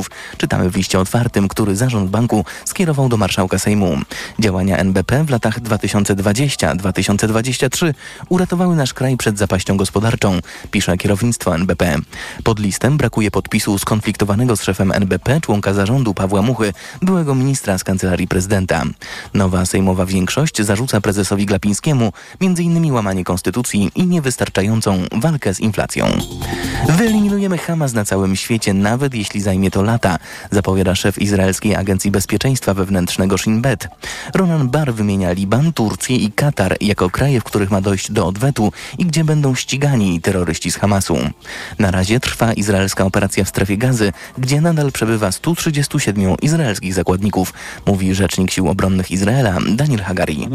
zakładników, czytamy w liście otwartym, który zarząd banku skierował do marszałka Sejmu. Działania NBP w latach 2020-2023 uratowały nasz kraj przed zapaścią gospodarczą, pisze kierownictwo NBP. Pod listem brakuje podpisu skonfliktowanego z szefem NBP członka zarządu Pawła Muchy, byłego ministra z kancelarii prezydenta. Nowa sejmowa większość zarzuca prezesowi Glapińskiemu m.in. łamanie konstytucji i niewystarczającą walkę z inflacją. Wyeliminujemy Hamas na całym świecie, nawet jeśli zajmie to lata, zapowiada szef Izraelskiej Agencji Bezpieczeństwa Wewnętrznego Shin Bet. Ronan Bar wymienia Liban, Turcję i Katar jako kraje, w których ma dojść do odwetu i gdzie będą ścigani terroryści z Hamasu. Na razie trwa izraelska operacja w strefie gazy, gdzie nadal przebywa 137 izraelskich zakładników, mówi rzecznik sił obronnych Izraela Daniel Hagari.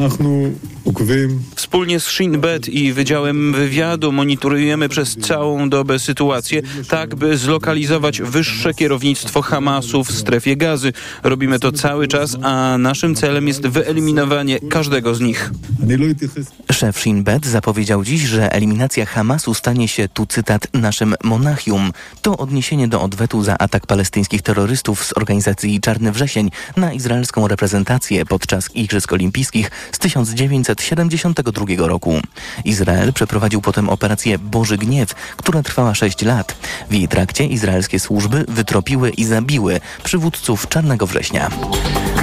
Wspólnie z Shin Bet i Wydziałem Wywiadu monitorujemy przez całą dobę sytuację, tak by zlokalizować wyższe kierownictwo Hamasu w strefie gazy. Robimy to cały czas, a naszym celem jest wyeliminowanie każdego z nich. Szef Shin Bet zapowiedział dziś, że eliminacja Hamasu stanie się, tu cytat, naszym Monachium. To odniesienie do odwetu za atak palestyńskich terrorystów z organizacji Czarny Wrzesień na izraelską reprezentację podczas Igrzysk Olimpijskich z 1972 roku. Izrael przeprowadził potem operację Boży Gniew, która trwała 6 lat. W jej trakcie izraelskie służby wytropiły i zabiły przywódców Czarnego Września.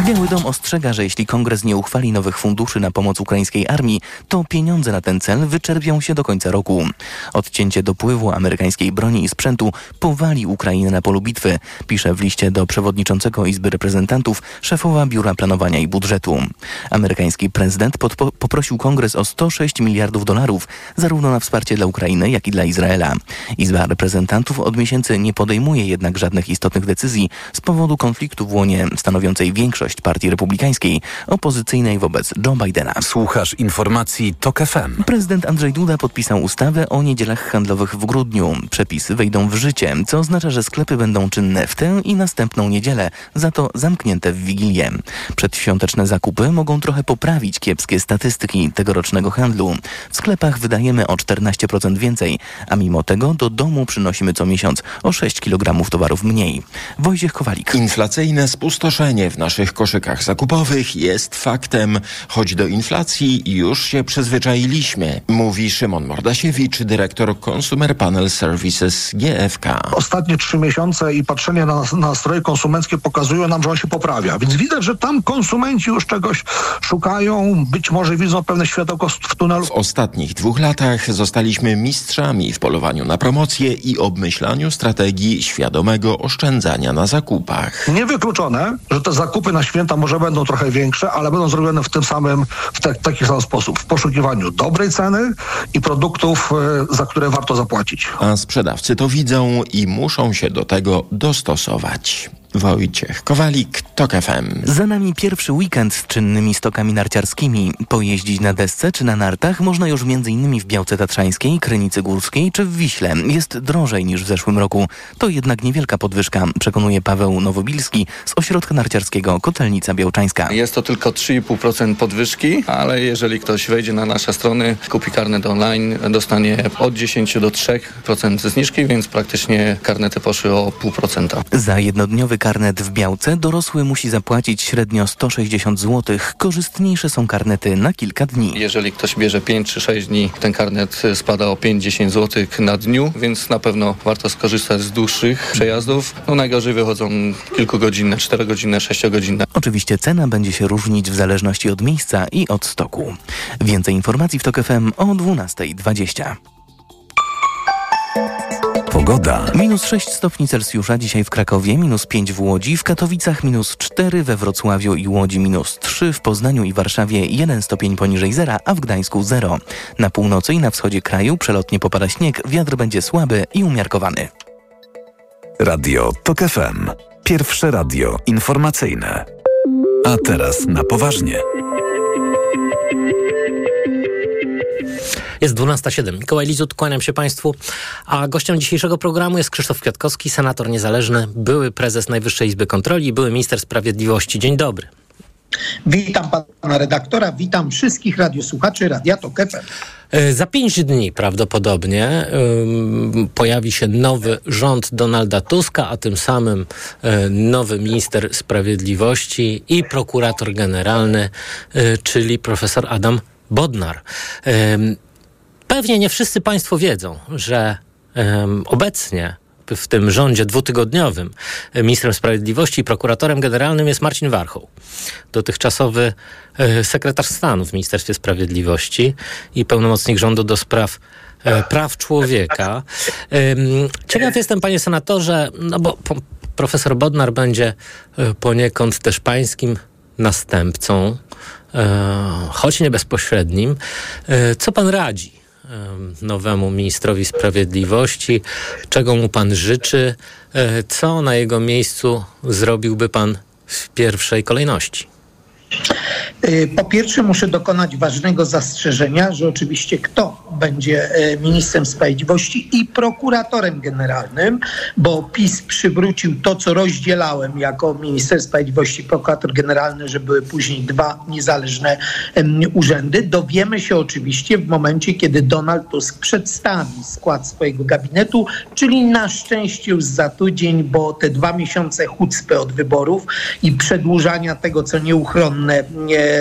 Biały Dom ostrzega, że jeśli kongres nie uchwali nowych funduszy na pomoc ukraińskiej armii, to pieniądze na ten cel wyczerpią się do końca roku. Odcięcie dopływu amerykańskiej broni i sprzętu powali Ukrainę na polu bitwy, pisze w liście do przewodniczącego Izby Reprezentantów szefowa Biura Planowania i Budżetu. Amerykański prezydent podpo- poprosił kongres o 106 miliardów dolarów, zarówno na wsparcie dla Ukrainy, jak i dla Izraela. Izba Reprezentantów od miesięcy nie podejmuje jednak żadnych istotnych decyzji z powodu konfliktu w łonie stanowiącej większość Partii Republikańskiej, opozycyjnej wobec Joe Bidena. Słuchasz informacji TOK FM. Prezydent Andrzej Duda podpisał ustawę o niedzielach handlowych w grudniu. Przepisy wejdą w życie, co oznacza, że sklepy będą czynne w tę i następną niedzielę, za to zamknięte w Wigilię. Przedświąteczne zakupy mogą trochę poprawić kiepskie statystyki tegorocznego handlu. W sklepach wydajemy o 14% więcej, a mimo tego do domu przynosimy co miesiąc o 6 kg towarów mniej. Wojciech Kowalik. Inflacyjne spustoszenie w naszych koszykach zakupowych jest faktem, choć do inflacji już się przyzwyczailiśmy, mówi Szymon Mordasiewicz, dyrektor Consumer Panel Services GFK. Ostatnie trzy miesiące i patrzenie na nastroje konsumenckie pokazują nam, że on się poprawia. Więc widać, że tam konsumenci już czegoś szukają, być może widzą pewne światełko w tunelu. W ostatnich dwóch latach zostaliśmy mistrzami w polowaniu na promocje i obmyślaniu strategii świadomego oszczędzania na zakupach. Niewykluczone, że te zakupy na święta może będą trochę większe, ale będą zrobione w tym samym, w te, taki sam sposób. W poszukiwaniu dobrej ceny i produktów, e, za które warto zapłacić. A sprzedawcy to widzą i muszą się do tego dostosować. Wojciech Kowalik, TOK FM. Za nami pierwszy weekend z czynnymi stokami narciarskimi. Pojeździć na desce czy na nartach można już m.in. w Białce Tatrzańskiej, Krynicy Górskiej czy w Wiśle. Jest drożej niż w zeszłym roku. To jednak niewielka podwyżka, przekonuje Paweł Nowobilski z ośrodka narciarskiego Kotelnica Białczańska. Jest to tylko 3,5% podwyżki, ale jeżeli ktoś wejdzie na nasze strony, kupi karnet online, dostanie od 10 do 3% zniżki, więc praktycznie karnety poszły o 0,5%. Za jednodniowy karnet w Białce dorosły musi zapłacić średnio 160 zł. Korzystniejsze są karnety na kilka dni. Jeżeli ktoś bierze 5 czy 6 dni, ten karnet spada o 5-10 zł na dniu, więc na pewno warto skorzystać z dłuższych przejazdów. No najgorzej wychodzą kilkugodzinne, 4-godzinne, 6-godzinne. Oczywiście cena będzie się różnić w zależności od miejsca i od stoku. Więcej informacji w TOK FM o 12.20. Pogoda. Minus 6 stopni Celsjusza dzisiaj w Krakowie, minus 5 w Łodzi, w Katowicach minus 4, we Wrocławiu i Łodzi minus 3, w Poznaniu i Warszawie 1 stopień poniżej zera, a w Gdańsku 0. Na północy i na wschodzie kraju przelotnie popada śnieg, wiatr będzie słaby i umiarkowany. Radio TOK FM. Pierwsze radio informacyjne. A teraz na poważnie. Jest 12.07. Mikołaj Lizut, kłaniam się Państwu. A gościem dzisiejszego programu jest Krzysztof Kwiatkowski, senator niezależny, były prezes Najwyższej Izby Kontroli i były minister sprawiedliwości. Dzień dobry. Witam pana redaktora, witam wszystkich radiosłuchaczy Radia Tok. E, za pięć dni prawdopodobnie um, pojawi się nowy rząd Donalda Tuska, a tym samym e, nowy minister sprawiedliwości i prokurator generalny, e, czyli profesor Adam Bodnar. Pewnie nie wszyscy Państwo wiedzą, że obecnie w tym rządzie dwutygodniowym ministrem sprawiedliwości i prokuratorem generalnym jest Marcin Warchoł, dotychczasowy e, sekretarz stanu w Ministerstwie Sprawiedliwości i pełnomocnik rządu do spraw e, praw człowieka. Ciekaw jestem, panie senatorze, no bo profesor Bodnar będzie e, poniekąd też pańskim następcą, choć nie bezpośrednim. Co pan radzi nowemu ministrowi sprawiedliwości? Czego mu pan życzy? E, co na jego miejscu zrobiłby pan w pierwszej kolejności? Y, po pierwsze, muszę dokonać ważnego zastrzeżenia, że oczywiście kto będzie y, ministrem sprawiedliwości i prokuratorem generalnym, bo PiS przywrócił to, co rozdzielałem jako minister sprawiedliwości prokurator generalny, że były później dwa niezależne urzędy. Dowiemy się oczywiście w momencie, kiedy Donald Tusk przedstawi skład swojego gabinetu, czyli na szczęście już za tydzień, bo te dwa miesiące chucpy od wyborów i przedłużania tego, co nieuchronne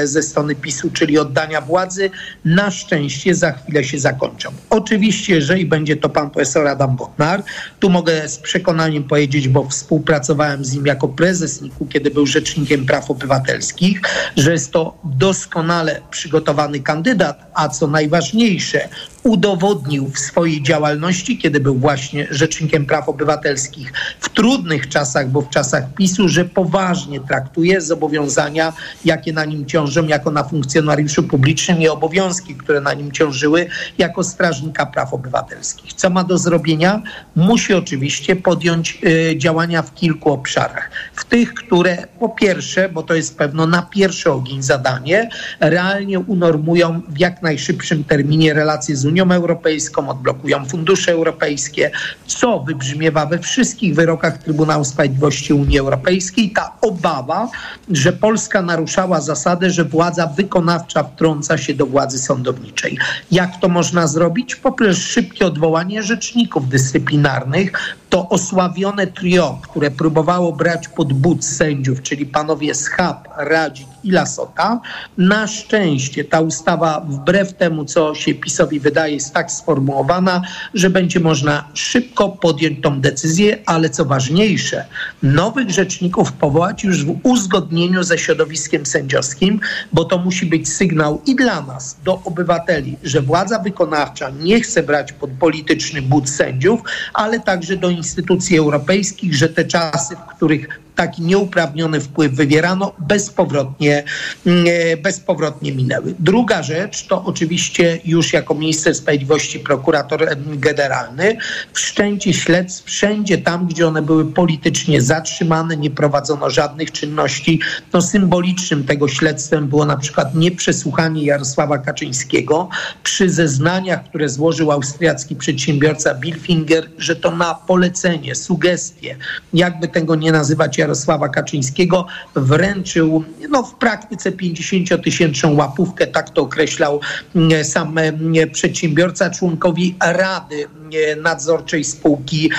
ze strony PiSu, czyli oddania władzy, na szczęście za chwilę się zakończą. Oczywiście, jeżeli będzie to pan profesor Adam Botnar, tu mogę z przekonaniem powiedzieć, bo współpracowałem z nim jako prezes NIK-u, kiedy był rzecznikiem praw obywatelskich, że jest to doskonale przygotowany kandydat, a co najważniejsze, udowodnił w swojej działalności, kiedy był właśnie Rzecznikiem Praw Obywatelskich w trudnych czasach, bo w czasach PiSu, że poważnie traktuje zobowiązania, jakie na nim ciążą jako na funkcjonariuszu publicznym i obowiązki, które na nim ciążyły jako Strażnika Praw Obywatelskich. Co ma do zrobienia? Musi oczywiście podjąć y, działania w kilku obszarach. W tych, które po pierwsze, bo to jest pewno na pierwszy ogień zadanie, realnie unormują w jak najszybszym terminie relacje z Unią Europejską, odblokują fundusze europejskie, co wybrzmiewa we wszystkich wyrokach Trybunału Sprawiedliwości Unii Europejskiej. Ta obawa, że Polska naruszała zasadę, że władza wykonawcza wtrąca się do władzy sądowniczej. Jak to można zrobić? Poprzez szybkie odwołanie rzeczników dyscyplinarnych, to osławione trio, które próbowało brać pod but sędziów, czyli panowie Schab, Radzik i Lasota. Na szczęście ta ustawa, wbrew temu, co się PiSowi wydaje, jest tak sformułowana, że będzie można szybko podjąć tą decyzję, ale co ważniejsze, nowych rzeczników powołać już w uzgodnieniu ze środowiskiem sędziowskim, bo to musi być sygnał i dla nas, do obywateli, że władza wykonawcza nie chce brać pod polityczny but sędziów, ale także do instytucji europejskich, że te czasy, w których taki nieuprawniony wpływ wywierano, bezpowrotnie, mm, e, bezpowrotnie minęły. Druga rzecz to oczywiście już jako minister sprawiedliwości, prokurator generalny, wszczęcie śledztw wszędzie tam, gdzie one były politycznie zatrzymane, nie prowadzono żadnych czynności. No symbolicznym tego śledztwem było na przykład nieprzesłuchanie Jarosława Kaczyńskiego przy zeznaniach, które złożył austriacki przedsiębiorca Bilfinger, że to na polecenie, sugestie, jakby tego nie nazywać Jarosława Kaczyńskiego wręczył no, w praktyce 50-tysięczną łapówkę, tak to określał mm, sam mm, przedsiębiorca, członkowi Rady mm, Nadzorczej Spółki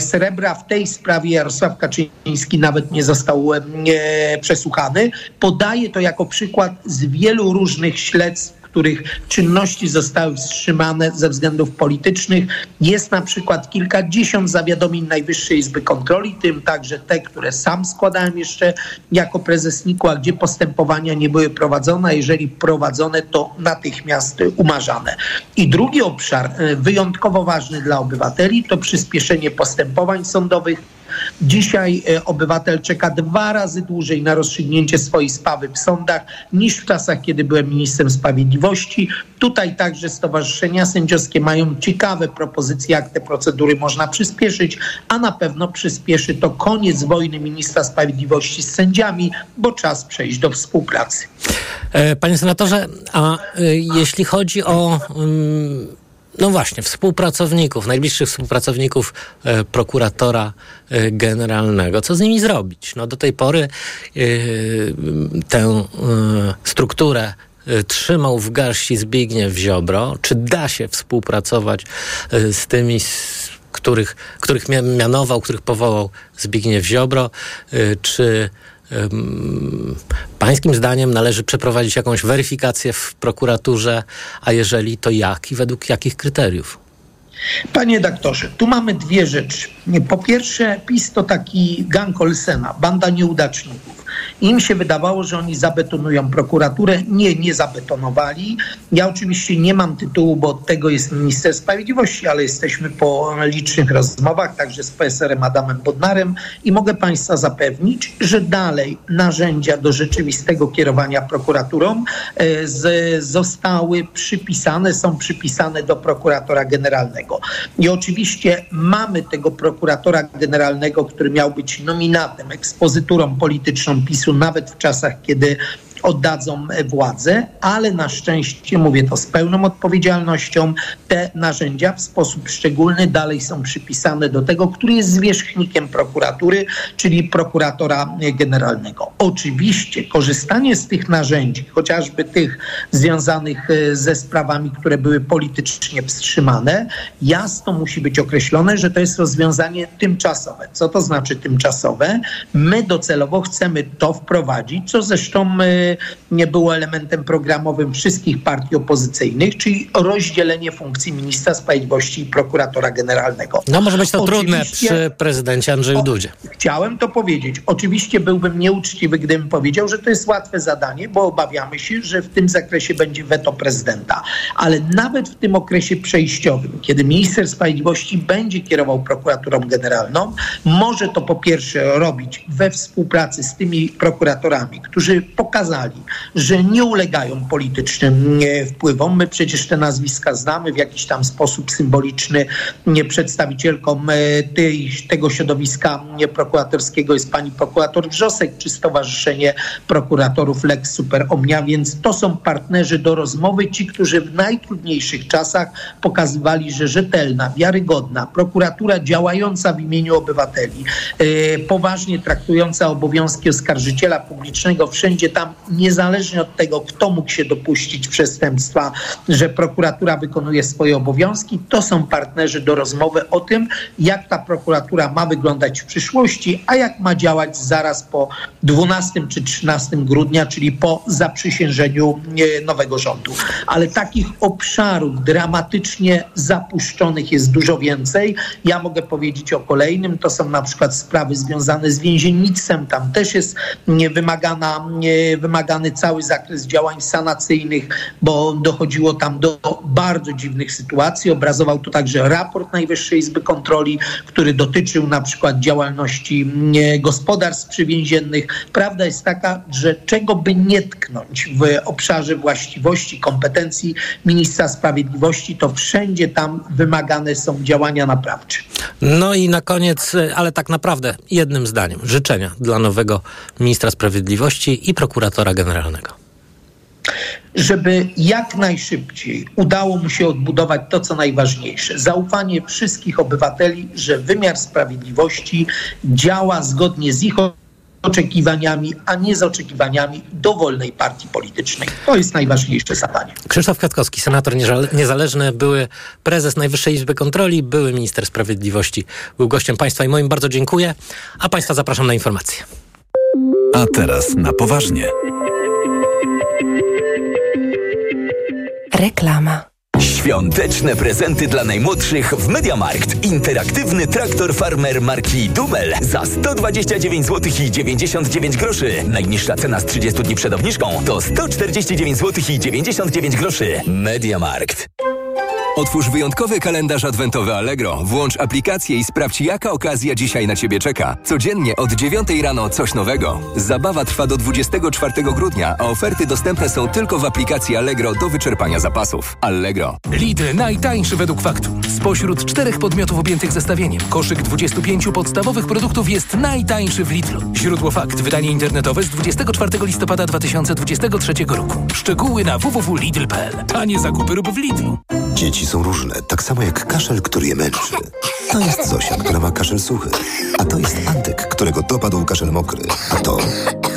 Srebra. W tej sprawie Jarosław Kaczyński nawet nie został przesłuchany. Podaje to jako przykład z wielu różnych śledztw których czynności zostały wstrzymane ze względów politycznych. Jest na przykład kilkadziesiąt zawiadomień Najwyższej Izby Kontroli, tym także te, które sam składałem jeszcze jako prezes NIK-u, a gdzie postępowania nie były prowadzone, jeżeli prowadzone, to natychmiast umarzane. I drugi obszar, e, wyjątkowo ważny dla obywateli, to przyspieszenie postępowań sądowych Dzisiaj e, obywatel czeka dwa razy dłużej na rozstrzygnięcie swojej sprawy w sądach niż w czasach, kiedy byłem ministrem sprawiedliwości. Tutaj także stowarzyszenia sędziowskie mają ciekawe propozycje, jak te procedury można przyspieszyć, a na pewno przyspieszy to koniec wojny ministra sprawiedliwości z sędziami, bo czas przejść do współpracy. E, panie senatorze, a e, jeśli chodzi o no właśnie, współpracowników, najbliższych współpracowników e, prokuratora e, generalnego. Co z nimi zrobić? No do tej pory e, tę e, strukturę e, trzymał w garści Zbigniew Ziobro. Czy da się współpracować e, z tymi, z których, których mia- mianował, których powołał Zbigniew Ziobro? Czy Pańskim zdaniem należy przeprowadzić jakąś weryfikację w prokuraturze, a jeżeli to jak i według jakich kryteriów? Panie doktorze, tu mamy dwie rzeczy. Po pierwsze, PiS to taki gang Olsena, banda nieudaczników. Im się wydawało, że oni zabetonują prokuraturę. Nie, nie zabetonowali. Ja oczywiście nie mam tytułu, bo od tego jest minister sprawiedliwości, ale jesteśmy po licznych rozmowach, także z PSR-em Adamem Bodnarem i mogę Państwa zapewnić, że dalej narzędzia do rzeczywistego kierowania prokuraturą e, z, zostały przypisane, są przypisane do prokuratora generalnego. I oczywiście mamy tego prokuratora generalnego, który miał być nominatem, ekspozyturą polityczną PiSu nawet w czasach, kiedy oddadzą władzę, ale na szczęście, mówię to z pełną odpowiedzialnością, te narzędzia w sposób szczególny dalej są przypisane do tego, który jest zwierzchnikiem prokuratury, czyli prokuratora generalnego. Oczywiście korzystanie z tych narzędzi, chociażby tych związanych e, ze sprawami, które były politycznie wstrzymane, jasno musi być określone, że to jest rozwiązanie tymczasowe. Co to znaczy tymczasowe? My docelowo chcemy to wprowadzić, co zresztą e, było elementem programowym wszystkich partii opozycyjnych, czyli rozdzielenie funkcji ministra sprawiedliwości i prokuratora generalnego. No może być to trudne Oczywiście- przy prezydencie Andrzeju Dudzie. Chciałem to powiedzieć. Oczywiście byłbym nieuczciwy, gdybym powiedział, że to jest łatwe zadanie, bo obawiamy się, że w tym zakresie będzie weto prezydenta. Ale nawet w tym okresie przejściowym, kiedy minister sprawiedliwości będzie kierował prokuraturą generalną, może to po pierwsze robić we współpracy z tymi prokuratorami, którzy pokazali, że nie ulegają politycznym e, wpływom. My przecież te nazwiska znamy w jakiś tam sposób symboliczny. Przedstawicielką e, tej, tego środowiska prokuratorskiego jest pani prokurator Wrzosek, czy Stowarzyszenie Prokuratorów Lex Super Omnia, więc to są partnerzy do rozmowy, ci, którzy w najtrudniejszych czasach pokazywali, że rzetelna, wiarygodna prokuratura działająca w imieniu obywateli, e, poważnie traktująca obowiązki oskarżyciela publicznego wszędzie tam, niezależnie od tego, kto mógł się dopuścić przestępstwa, że prokuratura wykonuje swoje obowiązki, to są partnerzy do rozmowy o tym, jak ta prokuratura ma wyglądać w przyszłości, a jak ma działać zaraz po 12 czy 13 grudnia, czyli po zaprzysiężeniu e, nowego rządu. Ale takich obszarów dramatycznie zapuszczonych jest dużo więcej. Ja mogę powiedzieć o kolejnym, to są na przykład sprawy związane z więziennictwem. Tam też jest nie, wymagana, nie, wymagany cały zakres działań sanacyjnych, bo dochodziło tam do bardzo dziwnych sytuacji. Obrazował to także raport Najwyższej Izby Kontroli, który dotyczył na przykład działalności nie, gospodarstw przywięziennych. Prawda jest taka, że czego by nie tknąć w obszarze właściwości, kompetencji ministra sprawiedliwości, to wszędzie tam wymagane są działania naprawcze. No i na koniec, e, ale tak naprawdę jednym zdaniem, życzenia dla nowego ministra sprawiedliwości i prokuratora generalnego. żeby jak najszybciej udało mu się odbudować to, co najważniejsze. Zaufanie wszystkich obywateli, że wymiar sprawiedliwości działa zgodnie z ich oczekiwaniami, a nie z oczekiwaniami dowolnej partii politycznej. To jest najważniejsze zadanie. Krzysztof Kwiatkowski, senator niezale- niezależny, były prezes Najwyższej Izby Kontroli, były minister sprawiedliwości. Był gościem państwa i moim bardzo dziękuję, a państwa zapraszam na informacje. A teraz na poważnie. Reklama. Świąteczne prezenty dla najmłodszych w Mediamarkt. Interaktywny traktor farmer marki Dumel za 129 zł i 99 groszy. Najniższa cena z 30 dni przed obniżką to 149 zł i 99 groszy. Mediamarkt. Otwórz wyjątkowy kalendarz adwentowy Allegro. Włącz aplikację i sprawdź, jaka okazja dzisiaj na Ciebie czeka. Codziennie od 9 rano coś nowego. Zabawa trwa do 24 grudnia, a oferty dostępne są tylko w aplikacji Allegro do wyczerpania zapasów. Allegro. Lidl najtańszy według faktu. Spośród czterech podmiotów objętych zestawieniem, koszyk 25 podstawowych produktów jest najtańszy w Lidlu. Źródło fakt. Wydanie internetowe z 24 listopada 2023 roku. Szczegóły na www.lidl.pl. Tanie zakupy rób w Lidlu. Dzieci są różne, tak samo jak kaszel, który je męczy. To jest Zosia, która ma kaszel suchy. A to jest Antek, którego dopadł kaszel mokry. A to...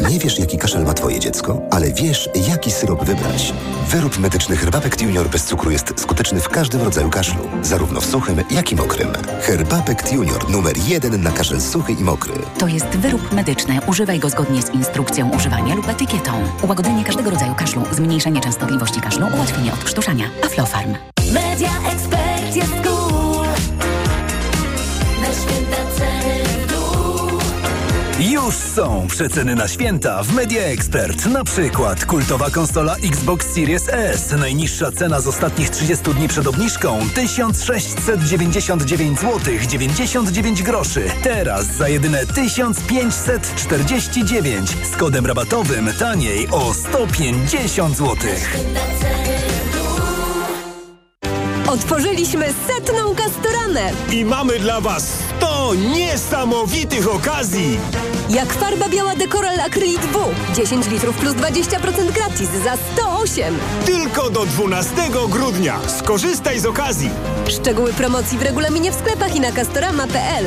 Nie wiesz, jaki kaszel ma twoje dziecko, ale wiesz, jaki syrop wybrać. Wyrób medyczny Herbapekt Junior bez cukru jest skuteczny w każdym rodzaju kaszlu. Zarówno w suchym, jak i mokrym. Herbapekt Junior numer jeden na kaszel suchy i mokry. To jest wyrób medyczny. Używaj go zgodnie z instrukcją używania lub etykietą. Ułagodzenie każdego rodzaju kaszlu, zmniejszenie częstotliwości kaszlu, ułatwienie odkrztuszania. Aflofarm. Media Już są przeceny na święta w Media Expert. Na przykład kultowa konsola Xbox Series S. Najniższa cena z ostatnich 30 dni przed obniżką 1699 zł 99 groszy. Teraz za jedyne 1549 z kodem rabatowym taniej o 150 zł. Otworzyliśmy setną kastoranę. I mamy dla Was 100 niesamowitych okazji! Jak farba biała Decoral Acrylic W. 10 litrów plus 20% gratis za 108. Tylko do 12 grudnia. Skorzystaj z okazji. Szczegóły promocji w regulaminie w sklepach i na castorama.pl.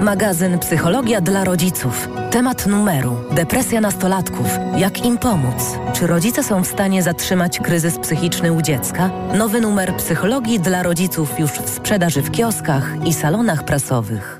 Magazyn Psychologia dla rodziców. Temat numeru: depresja nastolatków. Jak im pomóc? Czy rodzice są w stanie zatrzymać kryzys psychiczny u dziecka? Nowy numer Psychologii dla rodziców już w sprzedaży w kioskach i salonach prasowych.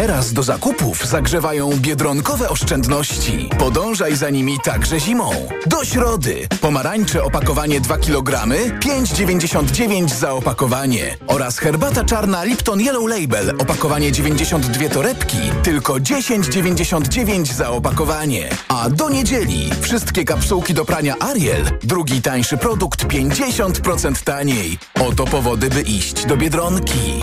Teraz do zakupów zagrzewają biedronkowe oszczędności. Podążaj za nimi także zimą. Do środy. Pomarańcze opakowanie 2 kg, 5,99 za opakowanie. Oraz herbata czarna Lipton Yellow Label, opakowanie 92 torebki, tylko 10,99 za opakowanie. A do niedzieli wszystkie kapsułki do prania Ariel, drugi tańszy produkt 50% taniej. Oto powody, by iść do Biedronki.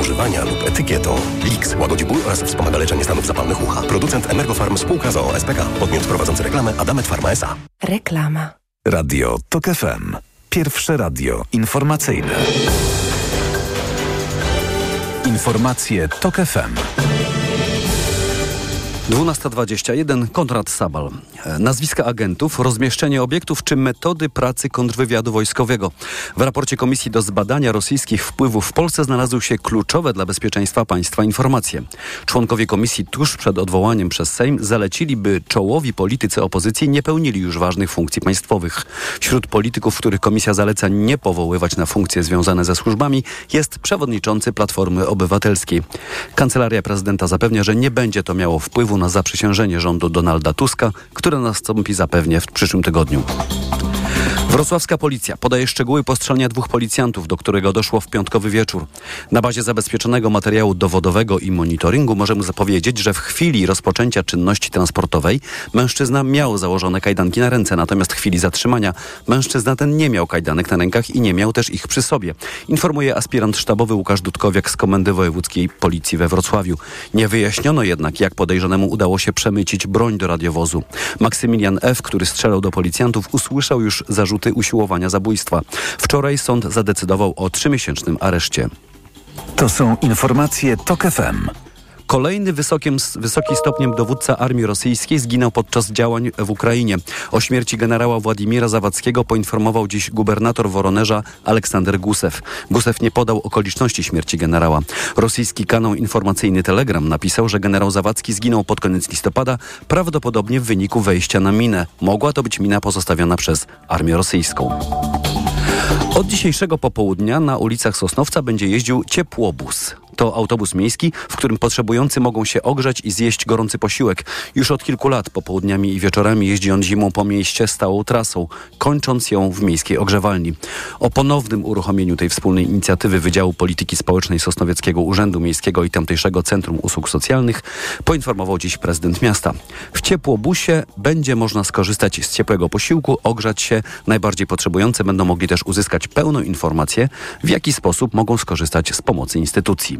używania lub etykietą. Lix łagodzi ból oraz wspomaga leczenie stanów zapalnych ucha. Producent Emergofarm spółka z OSPK. Podmiot prowadzący reklamę Adamet Pharma S.A. Reklama. Radio TOK FM. Pierwsze radio informacyjne. Informacje TOK FM. 12.21 Konrad Sabal. Nazwiska agentów, rozmieszczenie obiektów czy metody pracy kontrwywiadu wojskowego. W raporcie Komisji do zbadania rosyjskich wpływów w Polsce znalazły się kluczowe dla bezpieczeństwa państwa informacje. Członkowie komisji tuż przed odwołaniem przez Sejm zalecili, by czołowi politycy opozycji nie pełnili już ważnych funkcji państwowych. Wśród polityków, których komisja zaleca nie powoływać na funkcje związane ze służbami, jest przewodniczący Platformy Obywatelskiej. Kancelaria prezydenta zapewnia, że nie będzie to miało wpływu na zaprzysiężenie rządu Donalda Tuska, które nastąpi zapewnie w przyszłym tygodniu. Wrocławska policja podaje szczegóły postrzelenia dwóch policjantów, do którego doszło w piątkowy wieczór. Na bazie zabezpieczonego materiału dowodowego i monitoringu możemy zapowiedzieć, że w chwili rozpoczęcia czynności transportowej mężczyzna miał założone kajdanki na ręce, natomiast w chwili zatrzymania mężczyzna ten nie miał kajdanek na rękach i nie miał też ich przy sobie. Informuje aspirant sztabowy Łukasz Dudkowiak z Komendy Wojewódzkiej Policji we Wrocławiu. Nie wyjaśniono jednak, jak podejrzanemu udało się przemycić broń do radiowozu. Maksymilian F., który strzelał do policjantów, usłyszał już zarzuty usiłowania zabójstwa. Wczoraj sąd zadecydował o trzymiesięcznym areszcie. To są informacje TOK FM. Kolejny wysokim, wysoki stopniem dowódca armii rosyjskiej zginął podczas działań w Ukrainie. O śmierci generała Władimira Zawadzkiego poinformował dziś gubernator Woronerza Aleksander Gusew. Gusew nie podał okoliczności śmierci generała. Rosyjski kanał informacyjny Telegram napisał, że generał Zawadzki zginął pod koniec listopada, prawdopodobnie w wyniku wejścia na minę. Mogła to być mina pozostawiona przez armię rosyjską. Od dzisiejszego popołudnia na ulicach Sosnowca będzie jeździł ciepłobus. To autobus miejski, w którym potrzebujący mogą się ogrzać i zjeść gorący posiłek. Już od kilku lat popołudniami i wieczorami jeździ on zimą po mieście stałą trasą, kończąc ją w miejskiej ogrzewalni. O ponownym uruchomieniu tej wspólnej inicjatywy Wydziału Polityki Społecznej Sosnowieckiego Urzędu Miejskiego i tamtejszego Centrum Usług Socjalnych poinformował dziś prezydent miasta. W ciepłobusie będzie można skorzystać z ciepłego posiłku, ogrzać się. Najbardziej potrzebujący będą mogli też uzyskać pełną informację, w jaki sposób mogą skorzystać z pomocy instytucji.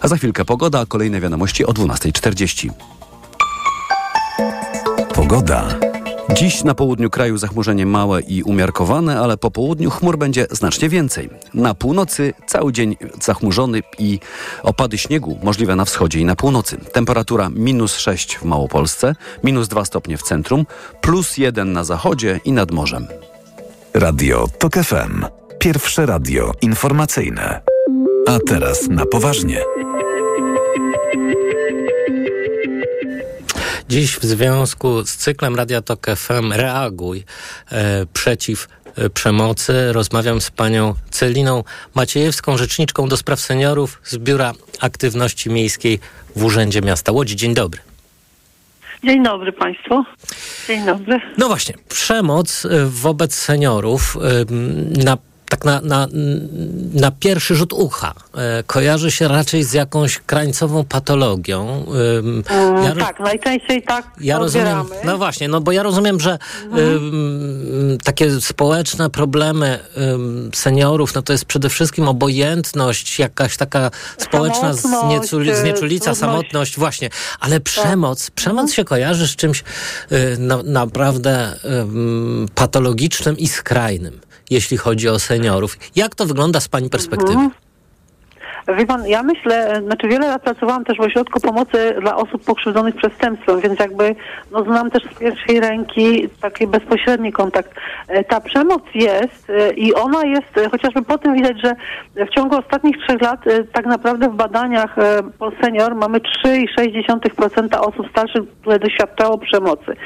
A za chwilkę pogoda, kolejne wiadomości o 12.40. Pogoda. Dziś na południu kraju zachmurzenie małe i umiarkowane, ale po południu chmur będzie znacznie więcej. Na północy cały dzień zachmurzony i opady śniegu możliwe na wschodzie i na północy. Temperatura minus 6 w Małopolsce, minus 2 stopnie w centrum, plus 1 na zachodzie i nad morzem. Radio TOK FM. Pierwsze radio informacyjne. A teraz na poważnie. Dziś w związku z cyklem Radia Tok FM Reaguj e, przeciw e, przemocy rozmawiam z panią Celiną Maciejewską, rzeczniczką do spraw seniorów z Biura Aktywności Miejskiej w Urzędzie Miasta Łodzi. Dzień dobry. Dzień dobry Państwu. Dzień dobry. No właśnie, przemoc e, wobec seniorów e, na tak na, na, na pierwszy rzut ucha e, kojarzy się raczej z jakąś krańcową patologią. Mm, tak, najczęściej tak ja rozumiem, no właśnie, no bo ja rozumiem, że ym, takie społeczne problemy seniorów, no to jest przede wszystkim obojętność, jakaś taka społeczna Samotność, znieculi, znieczulica, trudność. samotność, właśnie. Ale przemoc, przemoc się kojarzy z czymś y, na, naprawdę ym, patologicznym i skrajnym, jeśli chodzi o seniorów. Jak to wygląda z Pani perspektywy? Mhm. Wie pan, ja myślę, znaczy wiele lat pracowałam też w ośrodku pomocy dla osób pokrzywdzonych przestępstwem, więc jakby no, znam też z pierwszej ręki taki bezpośredni kontakt. E, Ta przemoc jest e, i ona jest, e, chociażby po tym widać, że w ciągu ostatnich trzech lat tak naprawdę w badaniach e, po senior mamy 3,6% osób starszych, które doświadczało przemocy.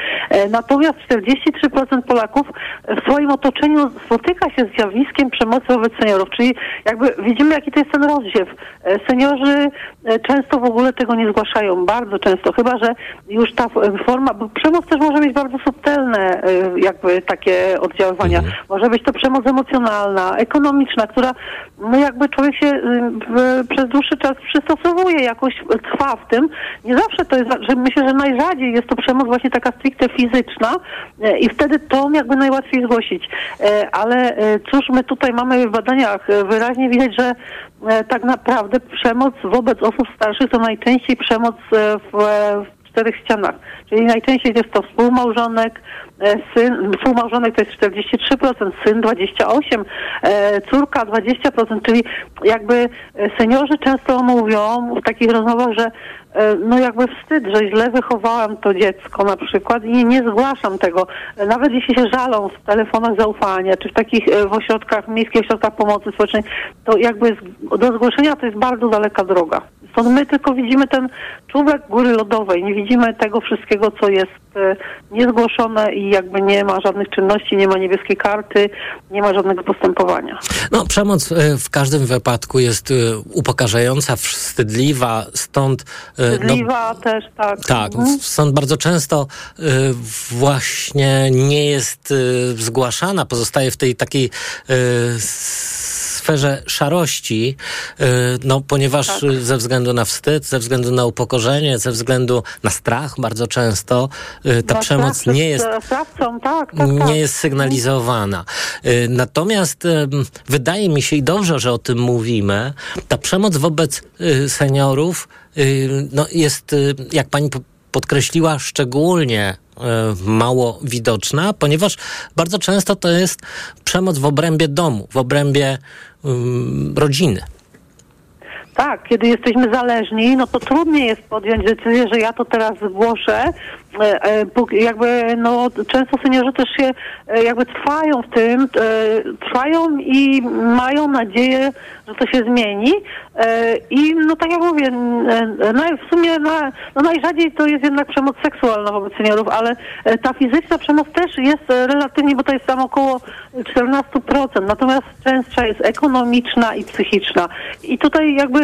Natomiast 43% Polaków w swoim otoczeniu spotyka się z zjawiskiem przemocy wobec seniorów, czyli jakby widzimy, jaki to jest ten rozdziew. E, Seniorzy e, często w ogóle tego nie zgłaszają, bardzo często, chyba że już ta forma, bo przemoc też może mieć bardzo subtelne e, jakby takie oddziaływania. Może być to przemoc emocjonalna, ekonomiczna, która no jakby człowiek się y, w, przez dłuższy czas przystosowuje, jakoś trwa w tym. Nie zawsze to jest, że myślę, że najrzadziej jest to przemoc właśnie taka stricte fizyczna i wtedy tą jakby najłatwiej zgłosić. Ale cóż my tutaj mamy w badaniach wyraźnie widać, że tak naprawdę przemoc wobec osób starszych to najczęściej przemoc e, w, w czterech ścianach. Czyli najczęściej jest to współmałżonek, e, syn, współmałżonek to jest 43%, syn 28%, e, córka 20%, czyli jakby e, seniorzy często mówią w takich rozmowach, że e, no jakby wstyd, że źle wychowałam to dziecko na przykład i nie zgłaszam tego. E, Nawet jeśli się żalą w telefonach zaufania, czy w takich e, w ośrodkach, miejskich ośrodkach pomocy społecznej, to jakby do zgłoszenia to jest bardzo daleka droga. Stąd my tylko widzimy ten czubek góry lodowej, nie widzimy tego wszystkiego, co jest e, niezgłoszone i jakby nie ma żadnych czynności, nie ma niebieskiej karty, nie ma żadnego postępowania. No, przemoc e, w każdym wypadku jest e, upokarzająca, wstydliwa, stąd... e, no, Wstydliwa też, tak. tak, Mhm. stąd bardzo często właśnie nie jest zgłaszana, pozostaje w tej takiej sferze szarości, e, no ponieważ Tak. ze względu na wstyd, ze względu na upokorzenie, ze względu na strach bardzo często e, ta przemoc strach nie jest Sprawcą, tak, tak, tak. nie jest sygnalizowana. Y, Natomiast wydaje mi się i dobrze, że o tym mówimy, ta przemoc wobec y, seniorów y, no jest, y, jak pani po- podkreśliła, szczególnie y, mało widoczna, ponieważ bardzo często to jest przemoc w obrębie domu, w obrębie rodziny. Tak, kiedy jesteśmy zależni, no to trudniej jest podjąć decyzję, że ja to teraz zgłoszę. E, e, Jakby, no, często seniorzy też się e, jakby trwają w tym, trwają i mają nadzieję, że to się zmieni. I no tak jak mówię, n- naj, w sumie na, no najrzadziej to jest jednak przemoc seksualna wobec seniorów, ale ta fizyczna przemoc też jest relatywnie, bo to jest tam około 14%, natomiast częstsza jest ekonomiczna i psychiczna. I tutaj jakby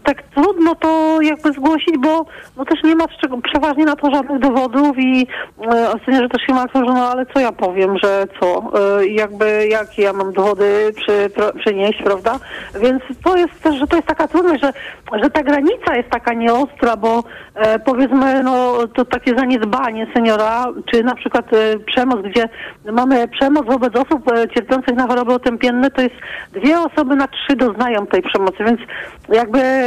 tak trudno to jakby zgłosić, bo no też nie ma czego, przeważnie na to żadnych dowodów i e, seniorzy też się martwią, że no ale co ja powiem, że co, e, jakby jakie ja mam dowody przy, pro, przynieść, prawda? Więc to jest też, że to jest taka trudność, że, że ta granica jest taka nieostra, bo e, powiedzmy, no to takie zaniedbanie seniora, czy na przykład e, przemoc, gdzie mamy przemoc wobec osób e, cierpiących na choroby otępienne, to jest dwie osoby na trzy doznają tej przemocy, więc jakby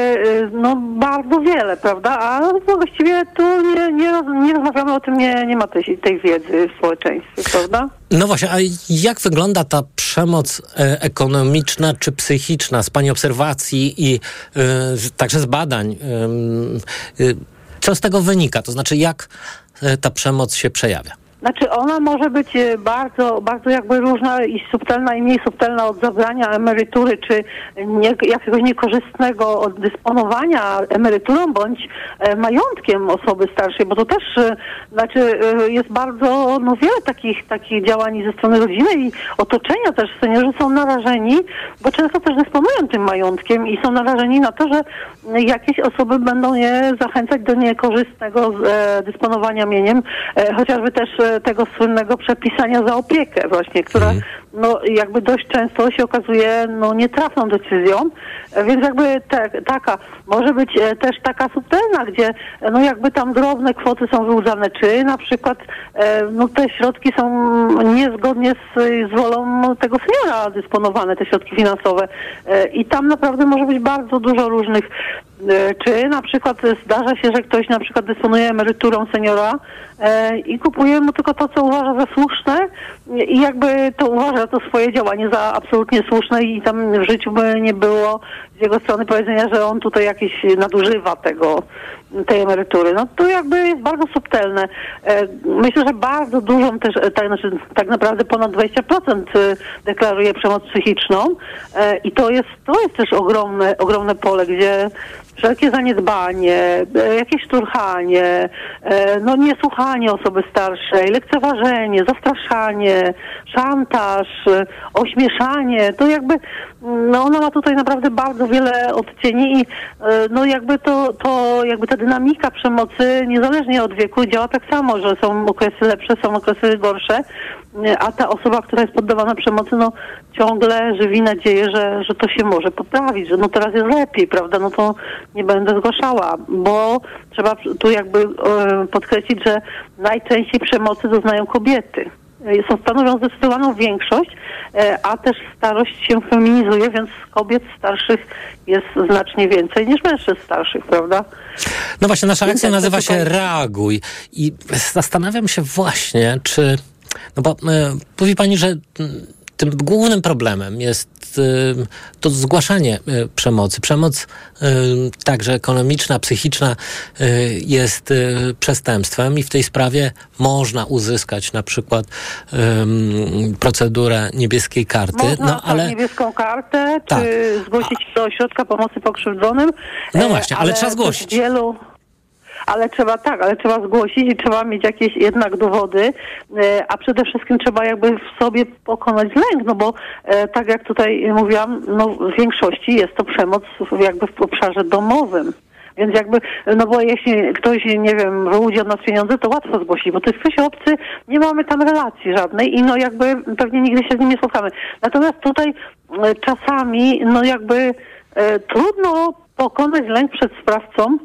no bardzo wiele, prawda? A no, właściwie tu nie, nie, nie rozmawiamy o tym, nie, nie ma tej, tej wiedzy w społeczeństwie, prawda? No właśnie, a jak wygląda ta przemoc e, ekonomiczna czy psychiczna z Pani obserwacji i z- także z badań? Ym, y, co z tego wynika? To znaczy, jak ta przemoc się przejawia? Znaczy ona może być e, bardzo, bardzo jakby różna i subtelna i mniej subtelna od zabrania emerytury, czy nie, jakiegoś niekorzystnego dysponowania emeryturą bądź e, majątkiem osoby starszej, bo to też e, znaczy jest bardzo no, wiele takich, takich działań ze strony rodziny i otoczenia też. Seniorzy są narażeni, bo często też dysponują majątkiem i są narażeni na to, że jakieś osoby będą je zachęcać do niekorzystnego e, dysponowania mieniem, e, chociażby też e, tego słynnego przepisania za opiekę właśnie, która no jakby dość często się okazuje no nietrafną decyzją, E, więc jakby te, taka, może być e, też taka subtelna, gdzie e, no jakby tam drobne kwoty są wyłudzane, czy na przykład no te środki są niezgodnie z, z wolą tego seniora dysponowane, te środki finansowe. I tam naprawdę może być bardzo dużo różnych Czy na przykład zdarza się, że ktoś na przykład dysponuje emeryturą seniora e, i kupuje mu tylko to, co uważa za słuszne i jakby to uważa to swoje działanie za absolutnie słuszne i tam w życiu by nie było z jego strony powiedzenia, że on tutaj jakieś nadużywa tego, tej emerytury. No to jakby jest bardzo subtelne. E, Myślę, że bardzo dużą też, e, tak, znaczy, tak naprawdę ponad 20% e, deklaruje przemoc psychiczną e, i to jest, to jest też ogromne, ogromne pole, gdzie wszelkie zaniedbanie, e, jakieś szturchanie, e, no niesłuchanie osoby starszej, lekceważenie, zastraszanie, szantaż, e, ośmieszanie, to jakby mm, no ona ma tutaj naprawdę bardzo wiele odcieni i no jakby to, to jakby ta dynamika przemocy niezależnie od wieku działa tak samo, że są okresy lepsze, są okresy gorsze, a ta osoba, która jest poddawana przemocy, no ciągle żywi nadzieję, że, że to się może poprawić, że no teraz jest lepiej, prawda, no to nie będę zgłaszała, bo trzeba tu jakby e, podkreślić, że najczęściej przemocy doznają kobiety. E, Są stanowią zdecydowaną większość, e, a też starość się feminizuje, więc kobiet starszych jest znacznie więcej niż mężczyzn starszych, prawda? No właśnie, nasza akcja nazywa się Reaguj i zastanawiam się właśnie, czy... No bo mówi pani, że tym głównym problemem jest e, to zgłaszanie e, przemocy. Przemoc e, także ekonomiczna, psychiczna e, jest e, przestępstwem i w tej sprawie można uzyskać na przykład procedurę niebieskiej karty. Można no ale tak, niebieską kartę, Tak. czy zgłosić do ośrodka pomocy pokrzywdzonym. No E, właśnie, ale trzeba też zgłosić. Wielu... Ale trzeba tak, ale trzeba zgłosić i trzeba mieć jakieś jednak dowody, e, a przede wszystkim trzeba jakby w sobie pokonać lęk, no bo e, tak jak tutaj mówiłam, no w większości jest to przemoc jakby w obszarze domowym. Więc jakby, no bo jeśli ktoś, nie wiem, wyłudzi od nas pieniądze, to łatwo zgłosić, bo to jest ktoś obcy, nie mamy tam relacji żadnej i no jakby pewnie nigdy się z nim nie spotkamy. Natomiast tutaj e, czasami, no jakby e, trudno pokonać lęk przed sprawcą,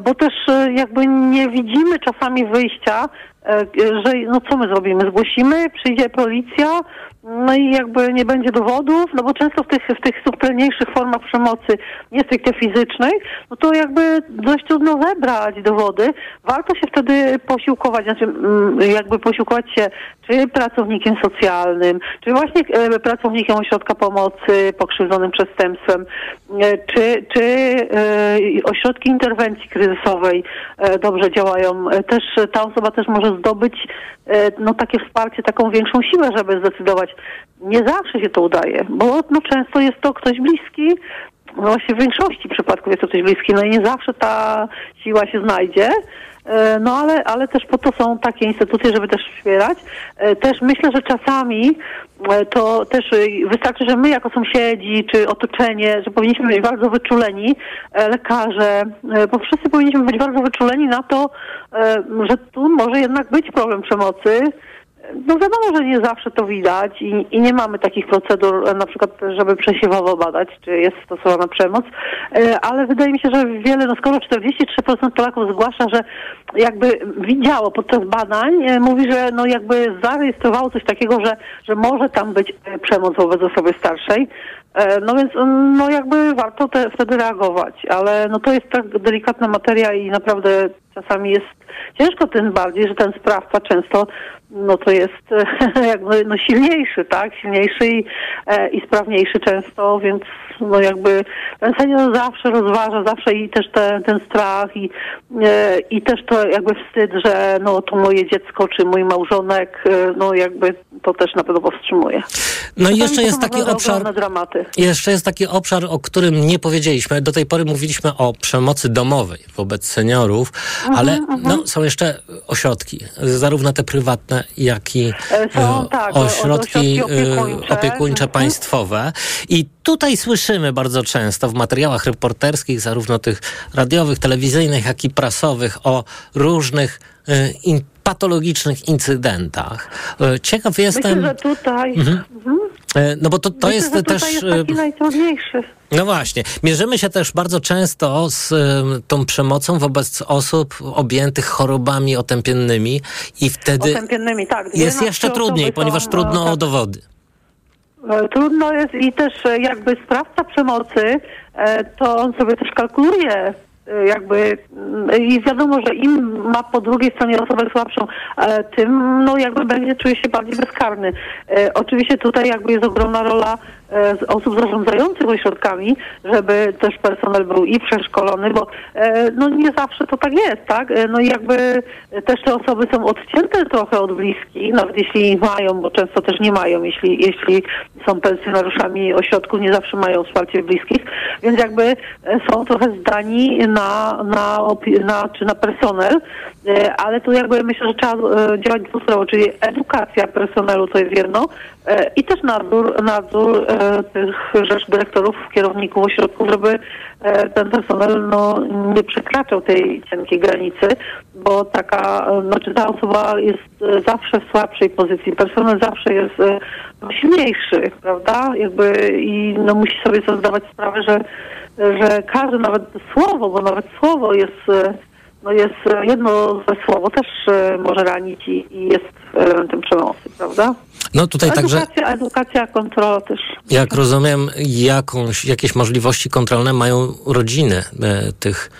bo też e, jakby nie widzimy czasami wyjścia, e, że no co my zrobimy? Zgłosimy, przyjdzie policja, no i jakby nie będzie dowodów, no bo często w tych, w tych subtelniejszych formach przemocy, nie stricte fizycznej, no to jakby dość trudno zebrać dowody. Warto się wtedy posiłkować, znaczy mm, jakby posiłkować się czy pracownikiem socjalnym, czy właśnie e, pracownikiem ośrodka pomocy pokrzywdzonym przestępstwem, e, czy, czy e, ośrodki interwencji kryzysowej e, dobrze działają. E, Też e, ta osoba też może zdobyć e, no, takie wsparcie, taką większą siłę, żeby zdecydować. Nie zawsze się to udaje, bo no, często jest to ktoś bliski, no właśnie w większości przypadków jest to ktoś bliski, no i nie zawsze ta siła się znajdzie. E, No ale, ale też po to są takie instytucje, żeby też wspierać. E, Też myślę, że czasami e, to też wystarczy, że my jako sąsiedzi czy otoczenie, że powinniśmy być bardzo wyczuleni, lekarze, bo wszyscy powinniśmy być bardzo wyczuleni na to, że tu może jednak być problem przemocy. No wiadomo, że nie zawsze to widać i, i nie mamy takich procedur, na przykład, żeby przesiewowo badać, czy jest stosowana przemoc, E, ale wydaje mi się, że wiele, no skoro 43% Polaków zgłasza, że jakby widziało podczas badań, e, mówi, że no jakby zarejestrowało coś takiego, że, że może tam być e, przemoc wobec osoby starszej. E, No więc mm, no jakby warto te, wtedy reagować, ale no to jest tak delikatna materia i naprawdę czasami jest ciężko tym bardziej, że ten sprawca często no to jest jakby no silniejszy, tak? Silniejszy i, e, i sprawniejszy często, więc no jakby ten senior zawsze rozważa, zawsze i też te, ten strach i, e, i też to jakby wstyd, że no to moje dziecko czy mój małżonek, e, no jakby to też na pewno powstrzymuje. No i jeszcze jest taki obszar, jeszcze jest taki obszar, o którym nie powiedzieliśmy. Do tej pory mówiliśmy o przemocy domowej wobec seniorów, ale no, są jeszcze ośrodki, zarówno te prywatne, jak i E, są, e, tak, ośrodki e, opiekuńcze. opiekuńcze Mhm. państwowe. I tutaj słyszymy bardzo często w materiałach reporterskich, zarówno tych radiowych, telewizyjnych, jak i prasowych, o różnych e, in, patologicznych incydentach. E, Ciekaw jestem. Myślę, że tutaj... Mhm. Mhm. E, No bo to, to Myślę, jest też. jest e, taki najtrudniejszy. No właśnie. Mierzymy się też bardzo często z tą przemocą wobec osób objętych chorobami otępiennymi i wtedy Otępiennymi, tak. Jest jeszcze trudniej, ponieważ są, trudno no, o dowody. Trudno jest i też jakby sprawca przemocy, to on sobie też kalkuluje jakby mm, i wiadomo, że im ma po drugiej stronie osobę słabszą, e, tym no jakby będzie czuje się bardziej bezkarny. E, Oczywiście tutaj jakby jest ogromna rola e, osób zarządzających ośrodkami, żeby też personel był i przeszkolony, bo no nie zawsze to tak jest, tak? No i jakby też te osoby są odcięte trochę od bliskich, nawet jeśli mają, bo często też nie mają, jeśli, jeśli są pensjonariuszami ośrodków, nie zawsze mają wsparcie bliskich, więc jakby są trochę zdani na, na, opi- na, czy na personel, e, ale tu jakby myślę, że trzeba e, działać dwustronnie, czyli edukacja personelu to jest jedno i też nadzór, nadzór e, tych rzecz dyrektorów, kierowników ośrodków, żeby e, ten personel no, nie przekraczał tej cienkiej granicy, bo taka, e, znaczy ta osoba jest e, zawsze w słabszej pozycji. Personel zawsze jest e, silniejszy, prawda? Jakby i no, musi sobie zdawać sprawę, że, że każde nawet słowo, bo nawet słowo jest, e, no jest e, jedno słowo też e, może ranić i, i jest elementem przemocy, prawda? No tutaj także, Edukacja, edukacja, kontrola też. jak rozumiem, jakąś, jakieś możliwości kontrolne mają rodziny e, tych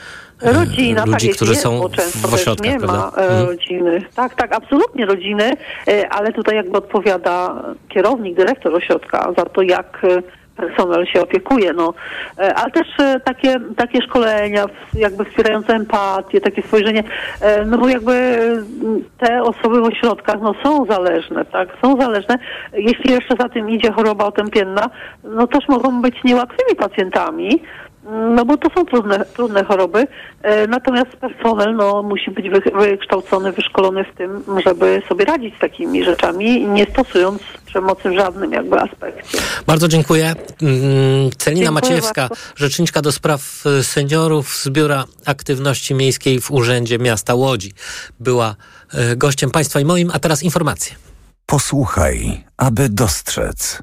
e, Rodzina, tak ludzi, jest, którzy jest, są często w ośrodkach, nie ma prawda? e, Mhm. rodziny. Tak, tak, absolutnie rodziny, e, ale tutaj jakby odpowiada kierownik, dyrektor ośrodka za to, jak personel się opiekuje, no. E, Ale też e, takie, takie szkolenia, jakby wspierające empatię, takie spojrzenie, e, no bo jakby mm, te osoby w ośrodkach, no są zależne, tak, są zależne. Jeśli jeszcze za tym idzie choroba otępienna, no też mogą być niełatwymi pacjentami, no bo to są trudne, trudne choroby, e, natomiast personel no, musi być wy, wykształcony, wyszkolony w tym, żeby sobie radzić z takimi rzeczami, nie stosując przemocy w żadnym jakby aspekcie. Bardzo dziękuję. Mm, Celina Dziękuję Maciejewska, bardzo. rzeczniczka do spraw e, seniorów z Biura Aktywności Miejskiej w Urzędzie Miasta Łodzi, była e, gościem Państwa i moim, a teraz informacje. Posłuchaj, aby dostrzec.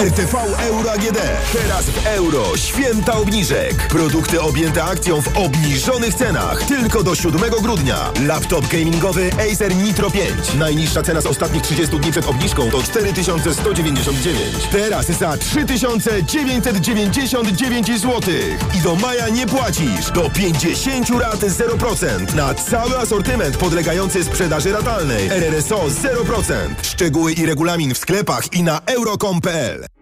RTV Euro AGD. Teraz w euro. Święta obniżek. Produkty objęte akcją w obniżonych cenach. Tylko do 7 grudnia. Laptop gamingowy Acer Nitro 5. Najniższa cena z ostatnich 30 dni przed obniżką to 4199. Teraz za 3999 zł. I do maja nie płacisz. Do 50 rat 0%. Na cały asortyment podlegający sprzedaży ratalnej. RRSO 0%. Szczegóły i regulamin w sklepach i na euro.com.pl.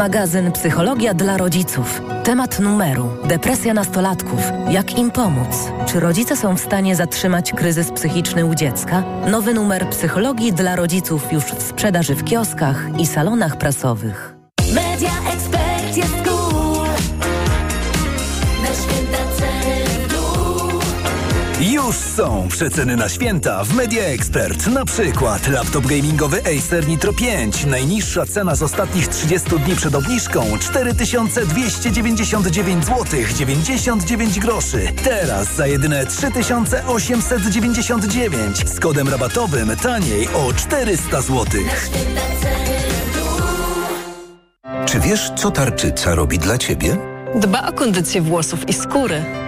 Magazyn Psychologia dla rodziców. Temat numeru: depresja nastolatków. Jak im pomóc? Czy rodzice są w stanie zatrzymać kryzys psychiczny u dziecka? Nowy numer Psychologii dla rodziców już w sprzedaży w kioskach i salonach prasowych. Media Już są przeceny na święta w Media Expert. Na przykład laptop gamingowy Acer Nitro 5. Najniższa cena z ostatnich 30 dni przed obniżką 4299 zł 99 groszy. Teraz za jedyne 3899 z kodem rabatowym taniej o 400 zł. Czy wiesz, co tarczyca robi dla ciebie? Dba o kondycję włosów i skóry.